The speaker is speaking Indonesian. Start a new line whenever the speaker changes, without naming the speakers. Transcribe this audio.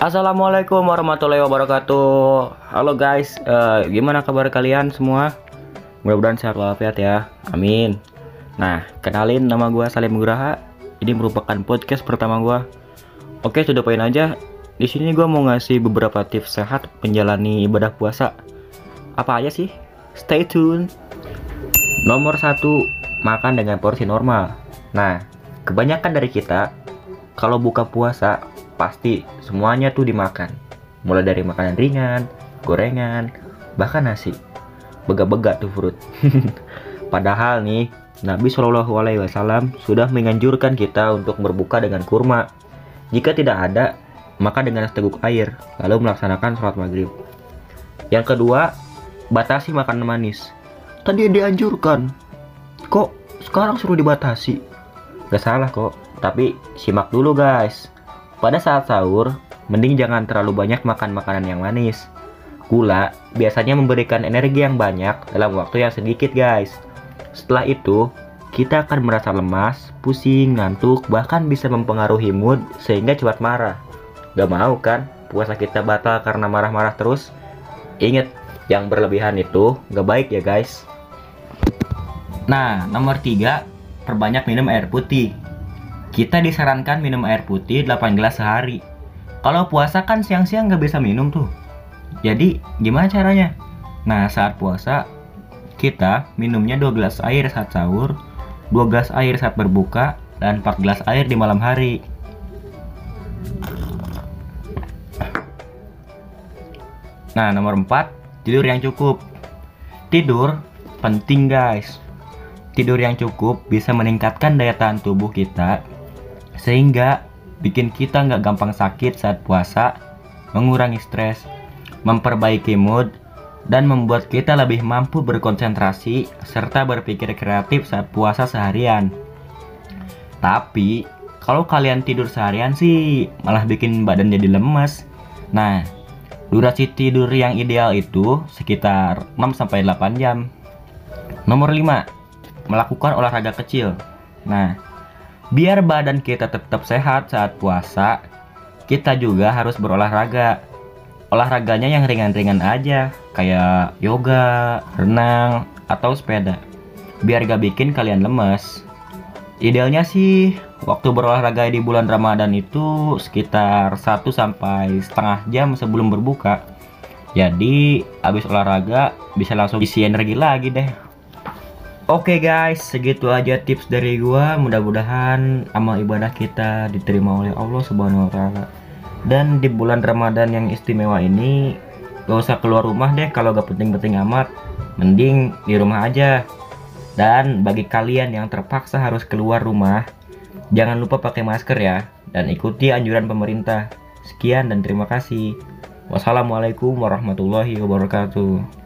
Assalamualaikum warahmatullahi wabarakatuh. Halo guys, eh, gimana kabar kalian semua? Mudah-mudahan sehat walafiat ya. Amin. Nah, kenalin nama gua Salim Guraha. Ini merupakan podcast pertama gua. Oke, sudah poin aja. Di sini gua mau ngasih beberapa tips sehat menjalani ibadah puasa. Apa aja sih? Stay tune. Nomor satu, makan dengan porsi normal. Nah, kebanyakan dari kita kalau buka puasa pasti semuanya tuh dimakan. Mulai dari makanan ringan, gorengan, bahkan nasi. Bega-bega tuh perut. Padahal nih, Nabi Shallallahu Alaihi Wasallam sudah menganjurkan kita untuk berbuka dengan kurma. Jika tidak ada, maka dengan seteguk air, lalu melaksanakan sholat maghrib. Yang kedua, batasi makanan manis. Tadi dianjurkan, kok sekarang suruh dibatasi? Gak salah kok, tapi simak dulu guys. Pada saat sahur, mending jangan terlalu banyak makan makanan yang manis. Gula biasanya memberikan energi yang banyak dalam waktu yang sedikit guys. Setelah itu, kita akan merasa lemas, pusing, ngantuk, bahkan bisa mempengaruhi mood sehingga cepat marah. Gak mau kan puasa kita batal karena marah-marah terus? Ingat, yang berlebihan itu gak baik ya guys. Nah, nomor 3, perbanyak minum air putih. Kita disarankan minum air putih 8 gelas sehari. Kalau puasa kan siang-siang nggak bisa minum tuh. Jadi gimana caranya? Nah saat puasa kita minumnya 2 gelas air saat sahur, 2 gelas air saat berbuka, dan 4 gelas air di malam hari. Nah nomor 4 tidur yang cukup. Tidur penting guys. Tidur yang cukup bisa meningkatkan daya tahan tubuh kita sehingga bikin kita nggak gampang sakit saat puasa, mengurangi stres, memperbaiki mood, dan membuat kita lebih mampu berkonsentrasi serta berpikir kreatif saat puasa seharian. Tapi, kalau kalian tidur seharian sih malah bikin badan jadi lemes. Nah, durasi tidur yang ideal itu sekitar 6-8 jam. Nomor 5, melakukan olahraga kecil. Nah, Biar badan kita tetap sehat saat puasa, kita juga harus berolahraga. Olahraganya yang ringan-ringan aja, kayak yoga, renang, atau sepeda. Biar gak bikin kalian lemes. Idealnya sih waktu berolahraga di bulan Ramadan itu sekitar 1 sampai setengah jam sebelum berbuka. Jadi habis olahraga bisa langsung isi energi lagi deh. Oke okay guys, segitu aja tips dari gua. Mudah-mudahan amal ibadah kita diterima oleh Allah Subhanahu wa taala. Dan di bulan Ramadan yang istimewa ini gak usah keluar rumah deh kalau gak penting-penting amat. Mending di rumah aja. Dan bagi kalian yang terpaksa harus keluar rumah, jangan lupa pakai masker ya dan ikuti anjuran pemerintah. Sekian dan terima kasih. Wassalamualaikum warahmatullahi wabarakatuh.